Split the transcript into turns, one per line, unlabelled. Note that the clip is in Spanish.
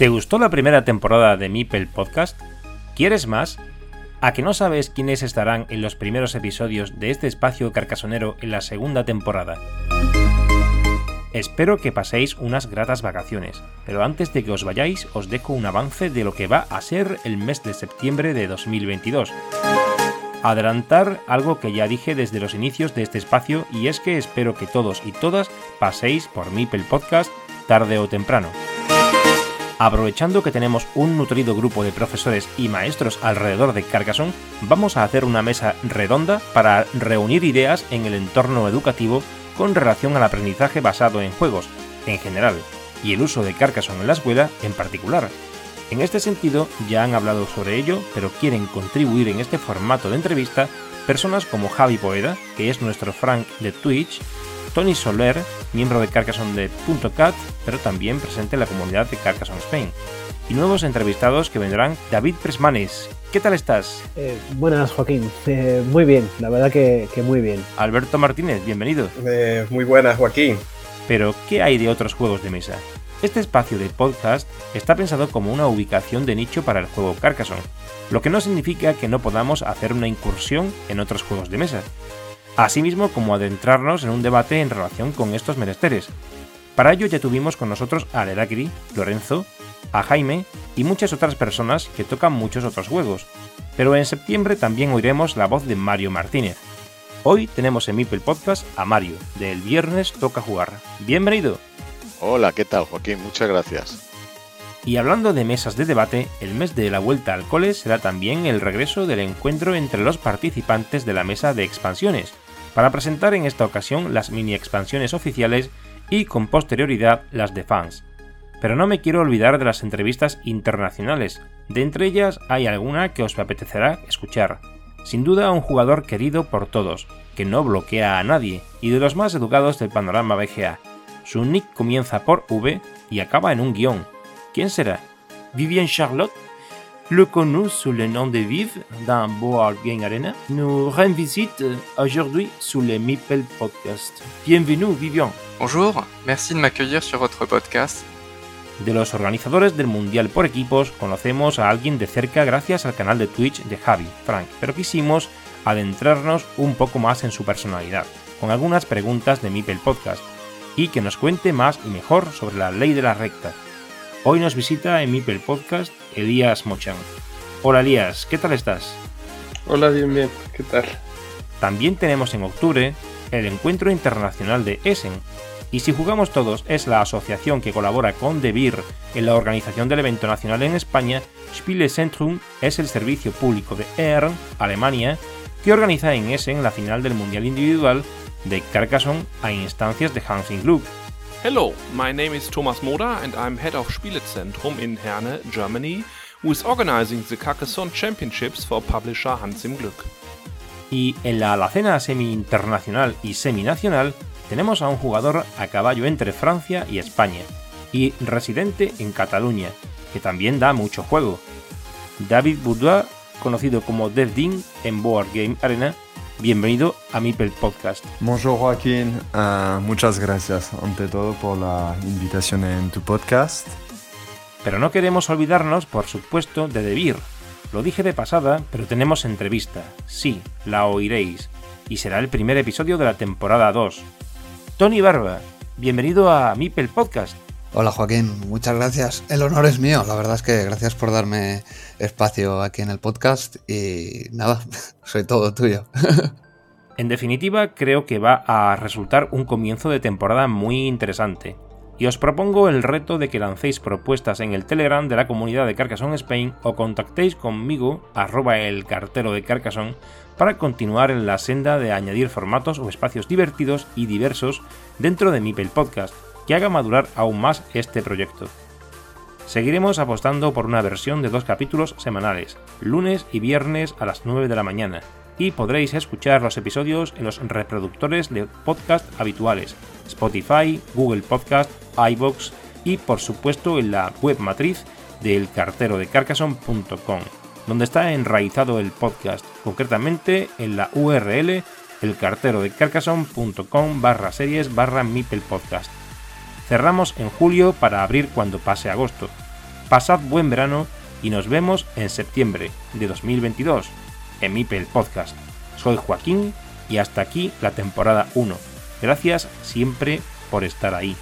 ¿Te gustó la primera temporada de Mipel Podcast? ¿Quieres más? ¿A que no sabes quiénes estarán en los primeros episodios de este espacio carcasonero en la segunda temporada? Espero que paséis unas gratas vacaciones, pero antes de que os vayáis os dejo un avance de lo que va a ser el mes de septiembre de 2022. Adelantar algo que ya dije desde los inicios de este espacio y es que espero que todos y todas paséis por Mipel Podcast tarde o temprano. Aprovechando que tenemos un nutrido grupo de profesores y maestros alrededor de Carcassonne, vamos a hacer una mesa redonda para reunir ideas en el entorno educativo con relación al aprendizaje basado en juegos, en general, y el uso de Carcassonne en la escuela en particular. En este sentido, ya han hablado sobre ello, pero quieren contribuir en este formato de entrevista personas como Javi Poeda, que es nuestro Frank de Twitch, Tony Soler, miembro de Carcassonne de .cat, pero también presente en la comunidad de Carcassonne Spain. Y nuevos entrevistados que vendrán, David Presmanes. ¿Qué tal estás?
Eh, buenas, Joaquín. Eh, muy bien, la verdad que, muy bien.
Alberto Martínez, bienvenido.
Eh, muy buenas, Joaquín.
Pero, ¿qué hay de otros juegos de mesa? Este espacio de podcast está pensado como una ubicación de nicho para el juego Carcassonne, lo que no significa que no podamos hacer una incursión en otros juegos de mesa asimismo como adentrarnos en un debate en relación con estos menesteres. Para ello ya tuvimos con nosotros a Leracri, Lorenzo, a Jaime y muchas otras personas que tocan muchos otros juegos, pero en septiembre también oiremos la voz de Mario Martínez. Hoy tenemos en Mipel Podcast a Mario, del Viernes Toca Jugar. Bienvenido.
Hola, ¿qué tal Joaquín? Muchas gracias.
Y hablando de mesas de debate, el mes de la vuelta al cole será también el regreso del encuentro entre los participantes de la mesa de expansiones, para presentar en esta ocasión las mini expansiones oficiales y con posterioridad las de fans. Pero no me quiero olvidar de las entrevistas internacionales, de entre ellas hay alguna que os apetecerá escuchar. Sin duda un jugador querido por todos, que no bloquea a nadie y de los más educados del panorama BGA. Su nick comienza por V y acaba en un guion. ¿Quién será? ¿Vivian Charlotte? Le connu sous le nom de Vive dans Board Game Arena, nous rend visite aujourd'hui sous le Mipel Podcast. Bienvenue, Vivian.
Bonjour, merci de m'accueillir sur votre podcast.
De los organizadores del Mundial por equipos, conocemos a alguien de cerca gracias al canal de Twitch de Javi, Frank, pero quisimos adentrarnos un poco más en su personalidad, con algunas preguntas de Mipel Podcast, y que nos cuente más y mejor sobre la ley de la recta, Hoy nos visita en Mipel Podcast Elías Mochan. Hola Elías, ¿qué tal estás?
Hola, bien, bien, ¿qué tal?
También tenemos en octubre el Encuentro Internacional de Essen. Y si jugamos todos es la asociación que colabora con De Beer en la organización del evento nacional en España, Spiele Centrum es el servicio público de ERN, Alemania, que organiza en Essen la final del Mundial Individual de Carcassonne a instancias de Hansing Group.
Hello, my name is Thomas Moda and I'm head of Spielezentrum in Herne, Germany, who is organizing the Carcassonne Championships for publisher Hans im Glück.
Y en la alacena semi-internacional y semi-nacional tenemos a un jugador a caballo entre Francia y España, y residente en Cataluña, que también da mucho juego. David Bourdois, conocido como Dev en Board Game Arena, Bienvenido a Mipel Podcast.
Bonjour Joaquín, uh, muchas gracias ante todo por la invitación en tu podcast.
Pero no queremos olvidarnos, por supuesto, de Debir. Lo dije de pasada, pero tenemos entrevista. Sí, la oiréis. Y será el primer episodio de la temporada 2. Tony Barba, bienvenido a Mipel Podcast.
Hola Joaquín, muchas gracias. El honor es mío, la verdad es que gracias por darme espacio aquí en el podcast y nada, soy todo tuyo.
en definitiva, creo que va a resultar un comienzo de temporada muy interesante. Y os propongo el reto de que lancéis propuestas en el Telegram de la comunidad de Carcassonne Spain o contactéis conmigo, arroba el cartero de Carcassonne, para continuar en la senda de añadir formatos o espacios divertidos y diversos dentro de Mipel Podcast que haga madurar aún más este proyecto. Seguiremos apostando por una versión de dos capítulos semanales, lunes y viernes a las 9 de la mañana, y podréis escuchar los episodios en los reproductores de podcast habituales, Spotify, Google Podcast, iBox y por supuesto en la web matriz del cartero de carcason.com, donde está enraizado el podcast, concretamente en la URL elcarterodecarcason.com barra series barra mipel podcast cerramos en julio para abrir cuando pase agosto. pasad buen verano y nos vemos en septiembre de 2022 en Mipel Podcast. Soy Joaquín y hasta aquí la temporada 1. Gracias siempre por estar ahí.